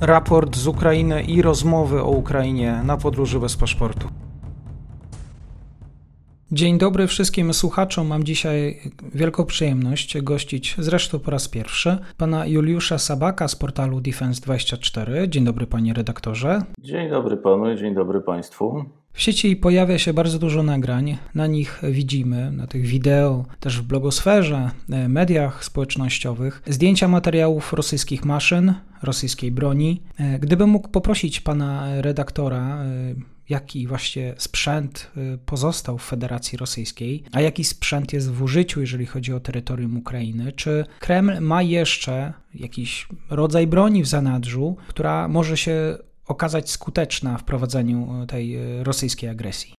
raport z Ukrainy i rozmowy o Ukrainie na podróży bez paszportu. Dzień dobry wszystkim słuchaczom. Mam dzisiaj wielką przyjemność gościć, zresztą po raz pierwszy, pana Juliusza Sabaka z portalu Defense24. Dzień dobry panie redaktorze. Dzień dobry panu i dzień dobry państwu. W sieci pojawia się bardzo dużo nagrań. Na nich widzimy, na tych wideo, też w blogosferze, e, mediach społecznościowych, zdjęcia materiałów rosyjskich maszyn, rosyjskiej broni. E, gdybym mógł poprosić pana redaktora, e, jaki właśnie sprzęt pozostał w Federacji Rosyjskiej, a jaki sprzęt jest w użyciu, jeżeli chodzi o terytorium Ukrainy, czy Kreml ma jeszcze jakiś rodzaj broni w zanadrzu, która może się okazać skuteczna w prowadzeniu e, tej e, rosyjskiej agresji?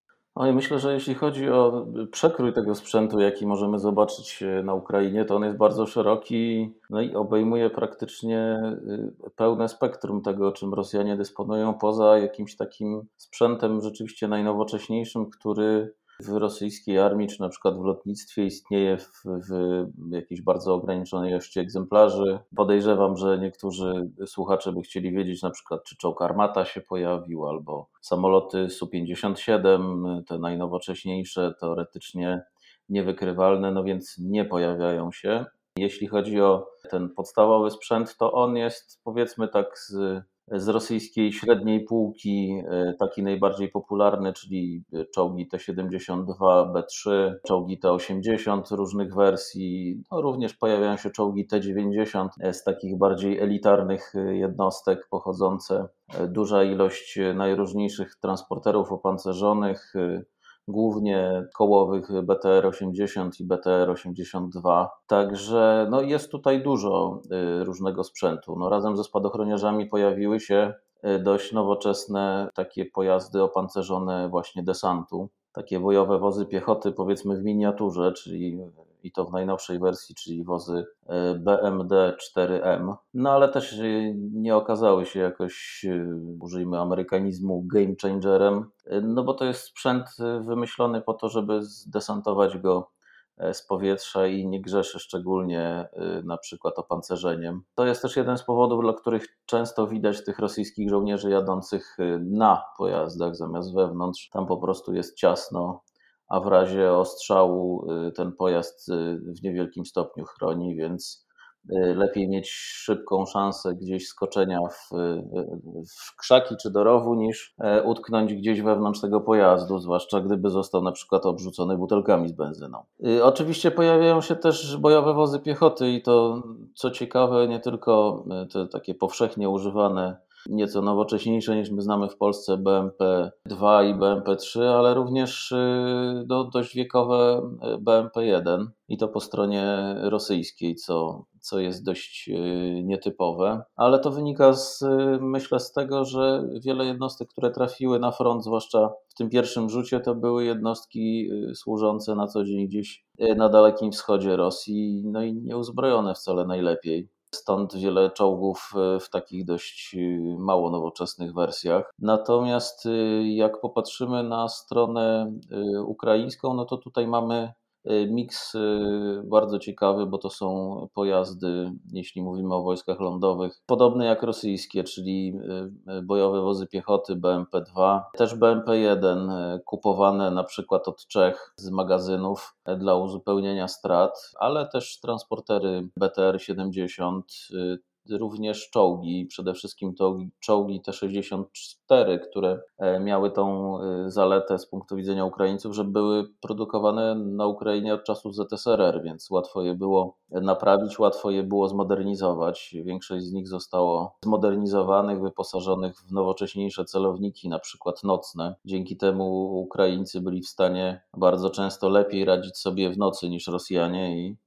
I myślę, że jeśli chodzi o przekrój tego sprzętu, jaki możemy zobaczyć e, na Ukrainie, to on jest bardzo szeroki no i obejmuje praktycznie pełne spektrum tego, czym Rosjanie dysponują, poza jakimś takim sprzętem rzeczywiście najnowocześniejszym, który w rosyjskiej armii, czy na przykład w lotnictwie istnieje w, w jakiejś bardzo ograniczonej ilości egzemplarzy. Podejrzewam, że niektórzy słuchacze by chcieli wiedzieć na przykład, czy czołg Armata się pojawił, albo samoloty Su-57, te najnowocześniejsze, teoretycznie niewykrywalne, no więc nie pojawiają się. Jeśli chodzi o ten podstawowy sprzęt, to on jest powiedzmy tak z z rosyjskiej średniej półki, e, taki najbardziej popularny, czyli czołgi T-72, B-3, czołgi T-80 różnych wersji. No, również pojawiają się czołgi T-90 e, z takich bardziej elitarnych e, jednostek pochodzące. Duża ilość najróżniejszych transporterów opancerzonych, głównie kołowych BTR-80 i BTR-82. Także no, jest tutaj dużo y, różnego sprzętu. No, razem ze spadochroniarzami pojawiły się y, dość nowoczesne takie pojazdy opancerzone właśnie desantu takie bojowe wozy piechoty, powiedzmy w miniaturze, czyli i to w najnowszej wersji, czyli wozy e, BMD 4M, no ale też e, nie okazały się jakoś, e, użyjmy amerykanizmu, game changerem, no bo to jest sprzęt wymyślony po to, żeby zdesantować go z powietrza i nie grzeszy szczególnie na przykład opancerzeniem. To jest też jeden z powodów, dla których często widać tych rosyjskich żołnierzy jadących na pojazdach zamiast wewnątrz. Tam po prostu jest ciasno, a w razie ostrzału ten pojazd w niewielkim stopniu chroni, więc Y, lepiej mieć szybką szansę gdzieś skoczenia w, w krzaki czy do rowu, niż e, utknąć gdzieś wewnątrz tego pojazdu, zwłaszcza gdyby został na przykład obrzucony butelkami z benzyną. Y, oczywiście pojawiają się też bojowe wozy piechoty i to, co ciekawe, nie tylko te takie powszechnie używane nieco nowocześniejsze niż my znamy w Polsce BMP-2 i BMP-3, ale również y, do, dość wiekowe BMP-1 i to po stronie rosyjskiej, co, co jest dość y, nietypowe, ale to wynika z, myślę z tego, że wiele jednostek, które trafiły na front, zwłaszcza w tym pierwszym rzucie, to były jednostki y, służące na co dzień gdzieś na Dalekim Wschodzie Rosji, no i nieuzbrojone wcale najlepiej. Stąd wiele czołgów e, w takich dość e, mało nowoczesnych wersjach. Natomiast e, jak popatrzymy na stronę ukraińską, no to tutaj mamy miks y, bardzo ciekawy, bo to są pojazdy, jeśli mówimy o wojskach lądowych, podobne jak rosyjskie, czyli y, bojowe wozy piechoty BMP-2, też BMP-1, kupowane na przykład od Czech z magazynów dla uzupełnienia strat, ale też transportery BTR-70, również czołgi, przede wszystkim to czołgi T-64, które e, miały tą e, zaletę z punktu widzenia Ukraińców, że były produkowane na Ukrainie od czasów ZSRR, więc łatwo je było naprawić, łatwo je było zmodernizować. Większość z nich zostało zmodernizowanych, wyposażonych w nowocześniejsze celowniki, na przykład nocne. Dzięki temu Ukraińcy byli w stanie bardzo często lepiej radzić sobie w nocy niż Rosjanie i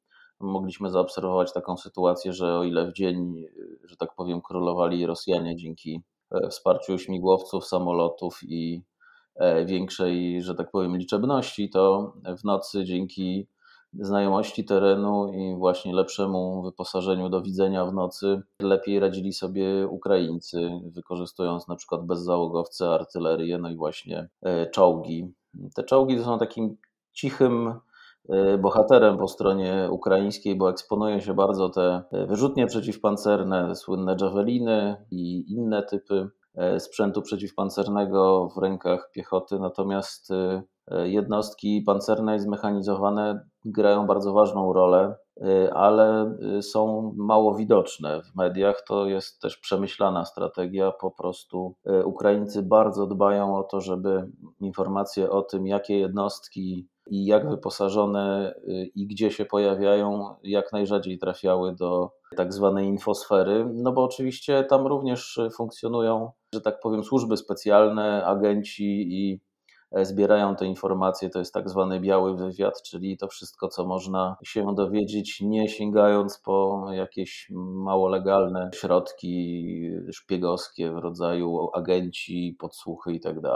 mogliśmy zaobserwować taką sytuację, że o ile w dzień, że tak powiem, królowali Rosjanie dzięki e, wsparciu śmigłowców, samolotów i e, większej, że tak powiem, liczebności, to w nocy dzięki znajomości terenu i właśnie lepszemu wyposażeniu do widzenia w nocy lepiej radzili sobie Ukraińcy, wykorzystując na przykład bezzałogowce, artylerię, no i właśnie e, czołgi. Te czołgi to są takim cichym bohaterem po stronie ukraińskiej, bo eksponuje się bardzo te wyrzutnie przeciwpancerne, słynne javeliny i inne typy sprzętu przeciwpancernego w rękach piechoty. Natomiast jednostki pancerne i zmechanizowane grają bardzo ważną rolę, y, ale y, są mało widoczne w mediach. To jest też przemyślana strategia. Po prostu y, Ukraińcy bardzo dbają o to, żeby informacje o tym, jakie jednostki i jak wyposażone i gdzie się pojawiają, jak najrzadziej trafiały do tak zwanej infosfery. No bo oczywiście tam również funkcjonują, że tak powiem, służby specjalne, agenci i E, zbierają te informacje. To jest tak zwany biały wywiad, czyli to wszystko, co można się dowiedzieć, nie sięgając po jakieś mało legalne środki szpiegowskie w rodzaju agenci, podsłuchy itd.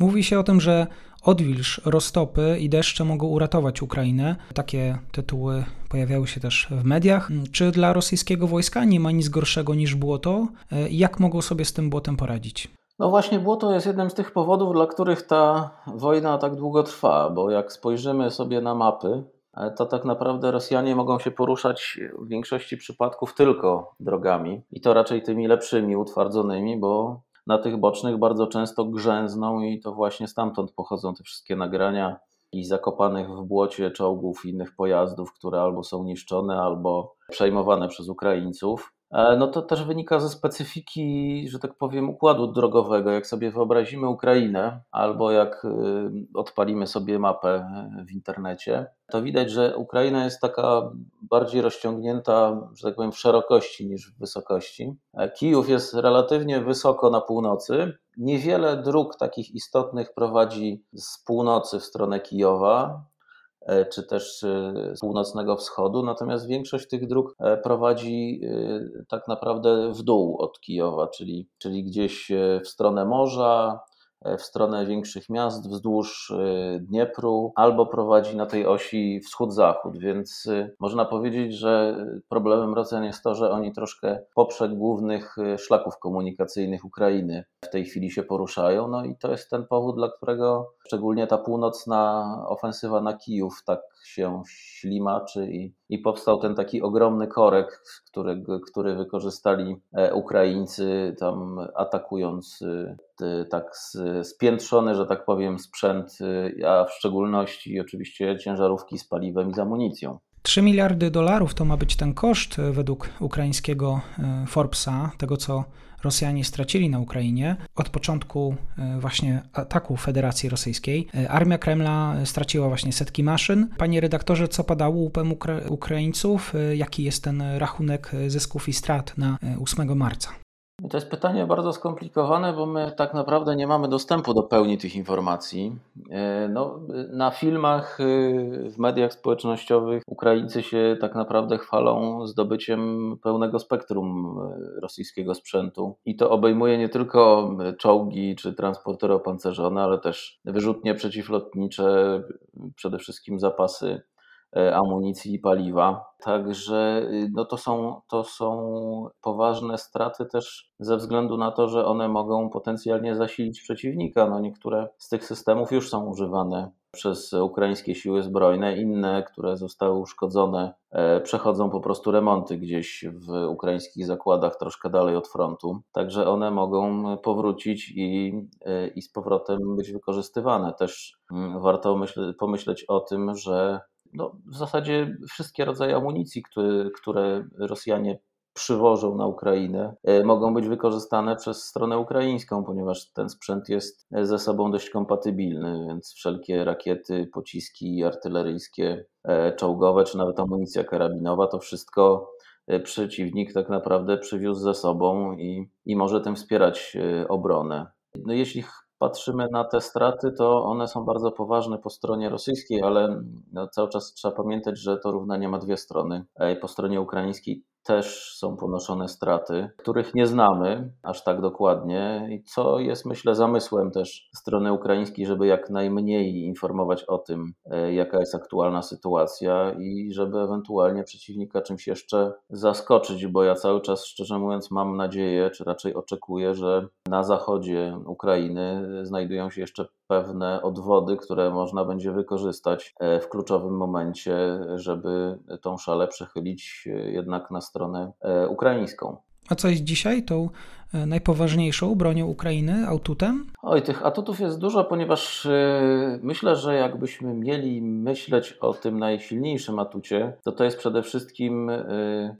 Mówi się o tym, że odwilż, roztopy i deszcze mogą uratować Ukrainę. Takie tytuły pojawiały się też w mediach. Czy dla rosyjskiego wojska nie ma nic gorszego niż błoto? Jak mogą sobie z tym błotem poradzić? No właśnie błoto jest jednym z tych powodów, dla których ta wojna tak długo trwa, bo jak spojrzymy sobie na mapy, e, to tak naprawdę Rosjanie mogą się poruszać w większości przypadków tylko drogami i to raczej tymi lepszymi, utwardzonymi, bo na tych bocznych bardzo często grzęzną i to właśnie stamtąd pochodzą te wszystkie nagrania i zakopanych w błocie czołgów i innych pojazdów, które albo są niszczone, albo przejmowane przez Ukraińców. E, no to też wynika ze specyfiki, że tak powiem, układu drogowego. Jak sobie wyobrazimy Ukrainę, albo jak y, odpalimy sobie mapę w internecie, to widać, że Ukraina jest taka bardziej rozciągnięta, że tak powiem, w szerokości niż w wysokości. E, Kijów jest relatywnie wysoko na północy. Niewiele dróg takich istotnych prowadzi z północy w stronę Kijowa. E, czy też e, z północnego wschodu, natomiast większość tych dróg e, prowadzi tak naprawdę w dół od Kijowa, czyli, czyli gdzieś w stronę morza, w stronę większych miast wzdłuż e, Dniepru, albo prowadzi na tej osi wschód-zachód, więc e, można powiedzieć, że problemem Rosjan jest to, że oni troszkę poprzek głównych szlaków komunikacyjnych Ukrainy w tej chwili się poruszają, no i to jest ten powód, dla którego szczególnie ta północna ofensywa na Kijów tak się ślimaczy i, i powstał ten taki ogromny korek, który, który wykorzystali Ukraińcy tam atakując tak spiętrzony, że tak powiem, sprzęt, y, a w szczególności oczywiście ciężarówki z paliwem i z amunicją. 3 miliardy dolarów to ma być ten koszt y, według ukraińskiego y, Forbesa, tego co Rosjanie stracili na Ukrainie. Od początku właśnie ataku Federacji Rosyjskiej armia Kremla straciła właśnie setki maszyn. Panie redaktorze, co padało łupem Ukra Ukraińców? Jaki jest ten rachunek zysków i strat na 8 marca? To jest pytanie bardzo skomplikowane, bo my tak naprawdę nie mamy dostępu do pełni tych informacji. E, no, na filmach, e, w mediach społecznościowych Ukraińcy się tak naprawdę chwalą zdobyciem pełnego spektrum e, rosyjskiego sprzętu. I to obejmuje nie tylko czołgi czy transportery opancerzone, ale też wyrzutnie przeciwlotnicze, przede wszystkim zapasy amunicji i paliwa. Także y, no to, są, to są poważne straty też ze względu na to, że one mogą potencjalnie zasilić przeciwnika. No niektóre z tych systemów już są używane przez ukraińskie siły zbrojne, inne, które zostały uszkodzone, e, przechodzą po prostu remonty gdzieś w ukraińskich zakładach troszkę dalej od frontu. Także one mogą powrócić i, e, i z powrotem być wykorzystywane. Też mm, warto myśl, pomyśleć o tym, że no, w zasadzie wszystkie rodzaje amunicji, które, które Rosjanie przywożą na Ukrainę, e, mogą być wykorzystane przez stronę ukraińską, ponieważ ten sprzęt jest ze sobą dość kompatybilny, więc wszelkie rakiety, pociski artyleryjskie, e, czołgowe, czy nawet amunicja karabinowa, to wszystko e, przeciwnik tak naprawdę przywiózł ze sobą i, i może tym wspierać obronę. No jeśli patrzymy na te straty, to one są bardzo poważne po stronie rosyjskiej, ale no, cały czas trzeba pamiętać, że to równanie ma dwie strony. Po stronie ukraińskiej też są ponoszone straty, których nie znamy aż tak dokładnie. I co jest myślę zamysłem też strony ukraińskiej, żeby jak najmniej informować o tym, e, jaka jest aktualna sytuacja i żeby ewentualnie przeciwnika czymś jeszcze zaskoczyć, bo ja cały czas szczerze mówiąc mam nadzieję, czy raczej oczekuję, że na zachodzie Ukrainy znajdują się jeszcze pewne odwody, które można będzie wykorzystać e, w kluczowym momencie, żeby tą szalę przechylić e, jednak na stronę e, ukraińską. A co jest dzisiaj tą e, najpoważniejszą bronią Ukrainy, atutem? Oj, tych atutów jest dużo, ponieważ e, myślę, że jakbyśmy mieli myśleć o tym najsilniejszym atucie, to to jest przede wszystkim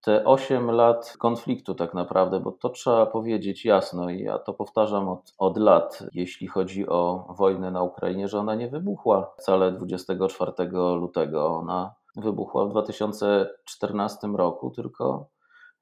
te 8 lat konfliktu tak naprawdę, bo to trzeba powiedzieć jasno i ja to powtarzam od, od lat, jeśli chodzi o wojnę na Ukrainie, że ona nie wybuchła wcale 24 lutego, ona wybuchła w 2014 roku, tylko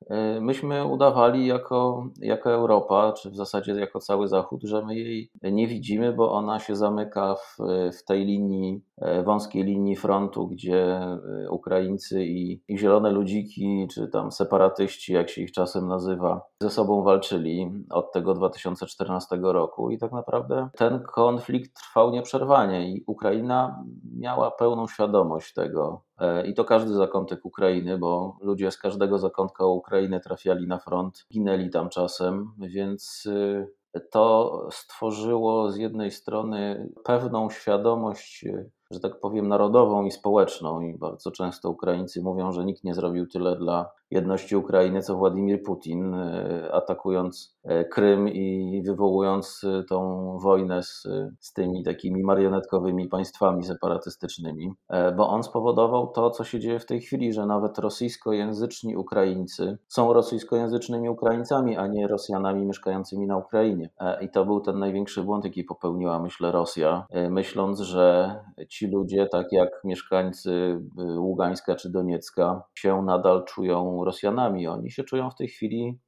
E, myśmy udawali jako, jako Europa, czy w zasadzie jako cały Zachód, że my jej nie widzimy, bo ona się zamyka w, w tej linii, e, wąskiej linii frontu, gdzie e, Ukraińcy i, i zielone ludziki, czy tam separatyści, jak się ich czasem nazywa, ze sobą walczyli od tego 2014 roku. I tak naprawdę ten konflikt trwał nieprzerwanie i Ukraina miała pełną świadomość tego, E, I to każdy zakątek Ukrainy, bo ludzie z każdego zakątka Ukrainy trafiali na front, ginęli tam czasem, więc y, to stworzyło z jednej strony pewną świadomość y, że tak powiem, narodową i społeczną. I bardzo często Ukraińcy mówią, że nikt nie zrobił tyle dla jedności Ukrainy, co Władimir Putin, e, atakując e, Krym i wywołując e, tą wojnę z, z tymi takimi marionetkowymi państwami separatystycznymi, bo on spowodował to, co się dzieje w tej chwili, że nawet rosyjskojęzyczni Ukraińcy są rosyjskojęzycznymi Ukraińcami, a nie Rosjanami mieszkającymi na Ukrainie. I to był ten największy błąd, jaki popełniła, myślę, Rosja, myśląc, że ci ludzie, tak jak mieszkańcy Ługańska czy Doniecka, się nadal czują Rosjanami. Oni się czują w tej chwili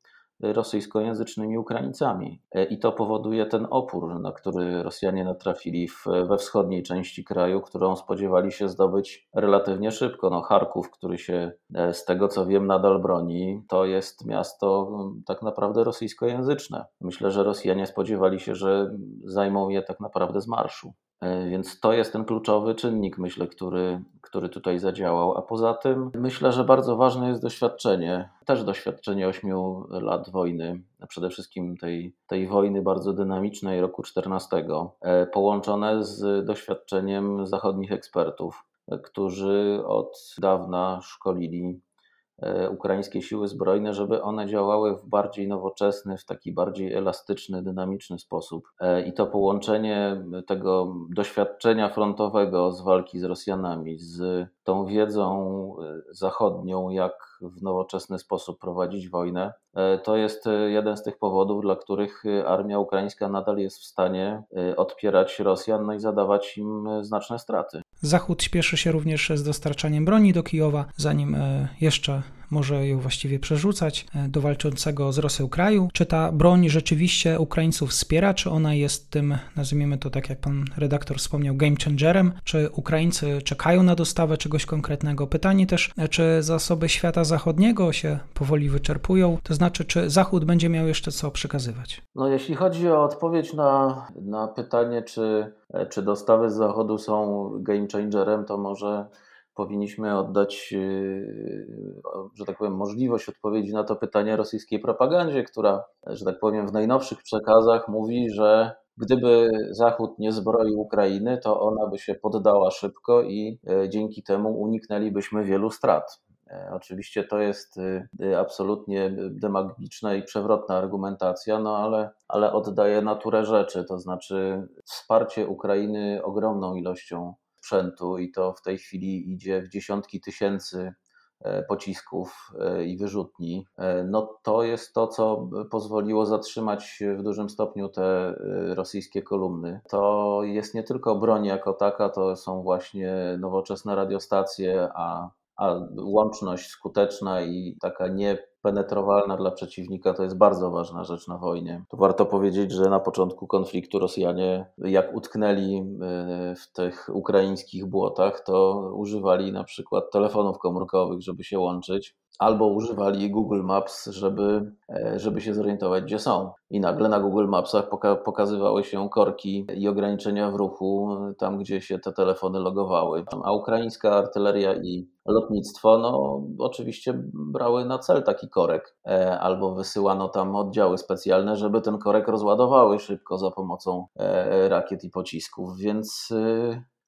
rosyjskojęzycznymi Ukraińcami. E, I to powoduje ten opór, na który Rosjanie natrafili w, we wschodniej części kraju, którą spodziewali się zdobyć relatywnie szybko. No, Charków, który się e, z tego co wiem nadal broni, to jest miasto tak naprawdę rosyjskojęzyczne. Myślę, że Rosjanie spodziewali się, że zajmą je tak naprawdę z marszu. E, więc to jest ten kluczowy czynnik, myślę, który, który tutaj zadziałał. A poza tym myślę, że bardzo ważne jest doświadczenie, też doświadczenie ośmiu lat wojny, przede wszystkim tej, tej wojny bardzo dynamicznej roku 14, e, połączone z doświadczeniem zachodnich ekspertów, e, którzy od dawna szkolili ukraińskie siły zbrojne, żeby one działały w bardziej nowoczesny, w taki bardziej elastyczny, dynamiczny sposób. E, I to połączenie tego doświadczenia frontowego z walki z Rosjanami, z tą wiedzą e, zachodnią, jak w nowoczesny sposób prowadzić wojnę, to jest jeden z tych powodów, dla których armia ukraińska nadal jest w stanie odpierać Rosjan no i zadawać im znaczne straty. Zachód śpieszy się również z dostarczaniem broni do Kijowa, zanim e, jeszcze może ją właściwie przerzucać e, do walczącego z Rosją kraju. Czy ta broń rzeczywiście Ukraińców wspiera, czy ona jest tym, nazwijmy to tak jak pan redaktor wspomniał, game changerem? Czy Ukraińcy czekają na dostawę czegoś konkretnego? Pytanie też, e, czy zasoby świata zachodniego się powoli wyczerpują, to znaczy, czy Zachód będzie miał jeszcze co przekazywać? No, jeśli chodzi o odpowiedź na, na pytanie, czy, e, czy dostawy z Zachodu są game changerem, to może powinniśmy oddać, yy, że tak powiem, możliwość odpowiedzi na to pytanie rosyjskiej propagandzie, która, że tak powiem, w najnowszych przekazach mówi, że gdyby Zachód nie zbroił Ukrainy, to ona by się poddała szybko i e, dzięki temu uniknęlibyśmy wielu strat. E, oczywiście to jest e, absolutnie demagogiczna i przewrotna argumentacja, no ale, ale oddaje naturę rzeczy, to znaczy wsparcie Ukrainy ogromną ilością sprzętu i to w tej chwili idzie w dziesiątki tysięcy e, pocisków e, i wyrzutni, e, no to jest to, co pozwoliło zatrzymać w dużym stopniu te rosyjskie kolumny. To jest nie tylko broń jako taka, to są właśnie nowoczesne radiostacje, a, a łączność skuteczna i taka nie penetrowalna dla przeciwnika to jest bardzo ważna rzecz na wojnie. Tu warto powiedzieć, że na początku konfliktu Rosjanie, jak utknęli e, w tych ukraińskich błotach, to używali na przykład telefonów komórkowych, żeby się łączyć. albo używali Google Maps, żeby, e, żeby się zorientować, gdzie są. I nagle na Google Mapsach poka pokazywały się korki i ograniczenia w ruchu tam, gdzie się te telefony logowały. A ukraińska artyleria i lotnictwo, no oczywiście brały na cel taki korek, e, albo wysyłano tam oddziały specjalne, żeby ten korek rozładowały szybko za pomocą e, rakiet i pocisków, więc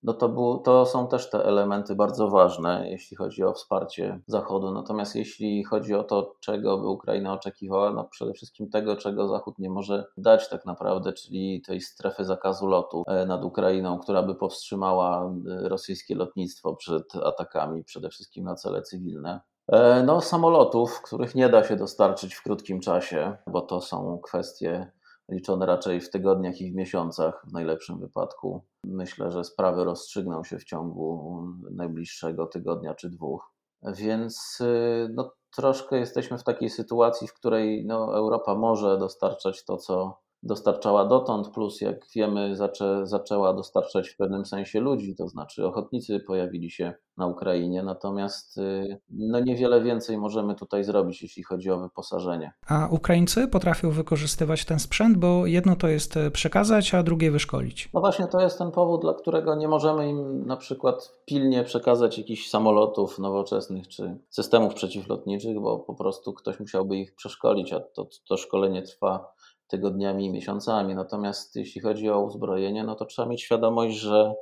no to, był, to są też te elementy bardzo ważne, jeśli chodzi o wsparcie Zachodu. Natomiast jeśli chodzi o to, czego by Ukraina oczekiwała, no przede wszystkim tego, czego Zachód nie może dać tak naprawdę, czyli tej strefy zakazu lotu e, nad Ukrainą, która by powstrzymała e, rosyjskie lotnictwo przed atakami, przede wszystkim na cele cywilne. E, no, samolotów, których nie da się dostarczyć w krótkim czasie, bo to są kwestie liczone raczej w tygodniach i w miesiącach w najlepszym wypadku. Myślę, że sprawy rozstrzygną się w ciągu najbliższego tygodnia czy dwóch. Więc y, no, troszkę jesteśmy w takiej sytuacji, w której no, Europa może dostarczać to, co dostarczała dotąd, plus jak wiemy, zaczę, zaczęła dostarczać w pewnym sensie ludzi, to znaczy ochotnicy pojawili się na Ukrainie, natomiast y, no niewiele więcej możemy tutaj zrobić, jeśli chodzi o wyposażenie. A Ukraińcy potrafią wykorzystywać ten sprzęt, bo jedno to jest e, przekazać, a drugie wyszkolić. No właśnie to jest ten powód, dla którego nie możemy im na przykład pilnie przekazać jakichś samolotów nowoczesnych czy systemów przeciwlotniczych, bo po prostu ktoś musiałby ich przeszkolić, a to, to szkolenie trwa tygodniami i miesiącami. Natomiast jeśli chodzi o uzbrojenie, no to trzeba mieć świadomość, że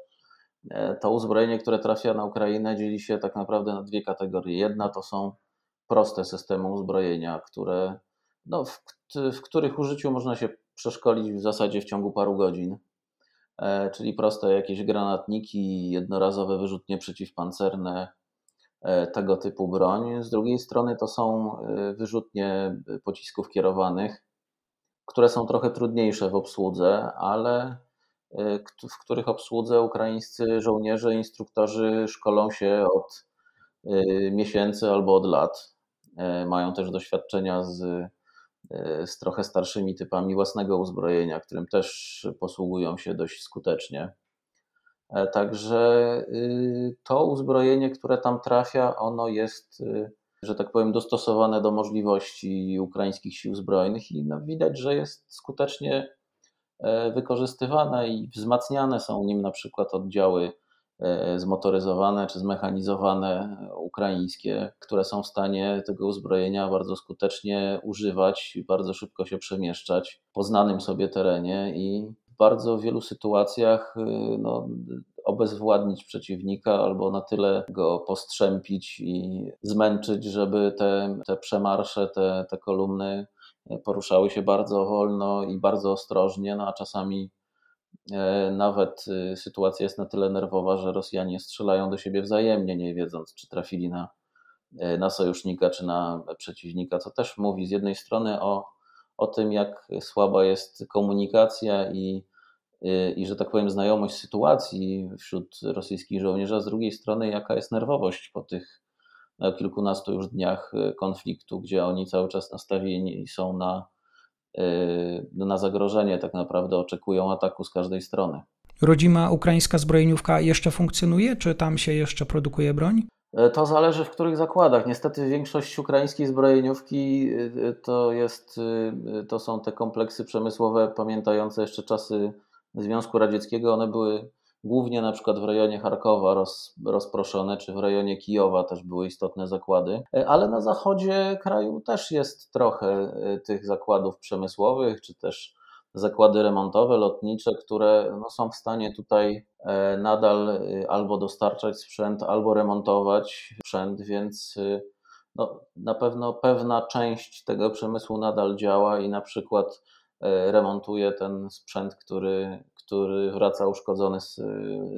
e, to uzbrojenie, które trafia na Ukrainę, dzieli się tak naprawdę na dwie kategorie. Jedna to są proste systemy uzbrojenia, które, no, w, w których użyciu można się przeszkolić w zasadzie w ciągu paru godzin, e, czyli proste jakieś granatniki, jednorazowe wyrzutnie przeciwpancerne, e, tego typu broń. Z drugiej strony to są wyrzutnie pocisków kierowanych, które są trochę trudniejsze w obsłudze, ale y, w których obsłudze ukraińscy żołnierze, instruktorzy szkolą się od y, miesięcy albo od lat. Y, mają też doświadczenia z, z trochę starszymi typami własnego uzbrojenia, którym też posługują się dość skutecznie. E, także to uzbrojenie, które tam trafia, ono jest że tak powiem, dostosowane do możliwości ukraińskich sił zbrojnych i no, widać, że jest skutecznie e, wykorzystywane i wzmacniane są nim na przykład oddziały e, zmotoryzowane czy zmechanizowane ukraińskie, które są w stanie tego uzbrojenia bardzo skutecznie używać, bardzo szybko się przemieszczać po znanym sobie terenie i w bardzo wielu sytuacjach e, no, obezwładnić przeciwnika albo na tyle go postrzępić i zmęczyć, żeby te, te przemarsze, te, te kolumny poruszały się bardzo wolno i bardzo ostrożnie, no a czasami e, nawet e, sytuacja jest na tyle nerwowa, że Rosjanie strzelają do siebie wzajemnie, nie wiedząc, czy trafili na, e, na sojusznika, czy na przeciwnika, co też mówi z jednej strony o, o tym, jak słaba jest komunikacja i i, że tak powiem, znajomość sytuacji wśród rosyjskich żołnierzy, a z drugiej strony, jaka jest nerwowość po tych no, kilkunastu już dniach y, konfliktu, gdzie oni cały czas nastawieni są na, y, na zagrożenie, tak naprawdę oczekują ataku z każdej strony. Rodzima ukraińska zbrojeniówka jeszcze funkcjonuje, czy tam się jeszcze produkuje broń? To zależy w których zakładach. Niestety większość ukraińskiej zbrojeniówki to, jest, to są te kompleksy przemysłowe pamiętające jeszcze czasy Związku Radzieckiego, one były głównie na przykład w rejonie Charkowa roz, rozproszone, czy w rejonie Kijowa też były istotne zakłady, e, ale na zachodzie kraju też jest trochę e, tych zakładów przemysłowych, czy też zakłady remontowe, lotnicze, które no, są w stanie tutaj e, nadal albo dostarczać sprzęt, albo remontować sprzęt, więc no, na pewno pewna część tego przemysłu nadal działa i na przykład remontuje ten sprzęt, który, który wraca uszkodzony z,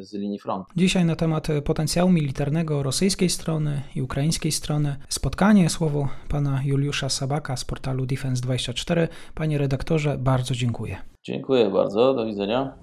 z linii frontu. Dzisiaj na temat potencjału militarnego rosyjskiej strony i ukraińskiej strony spotkanie, słowo pana Juliusza Sabaka z portalu Defense24. Panie redaktorze, bardzo dziękuję. Dziękuję bardzo, do widzenia.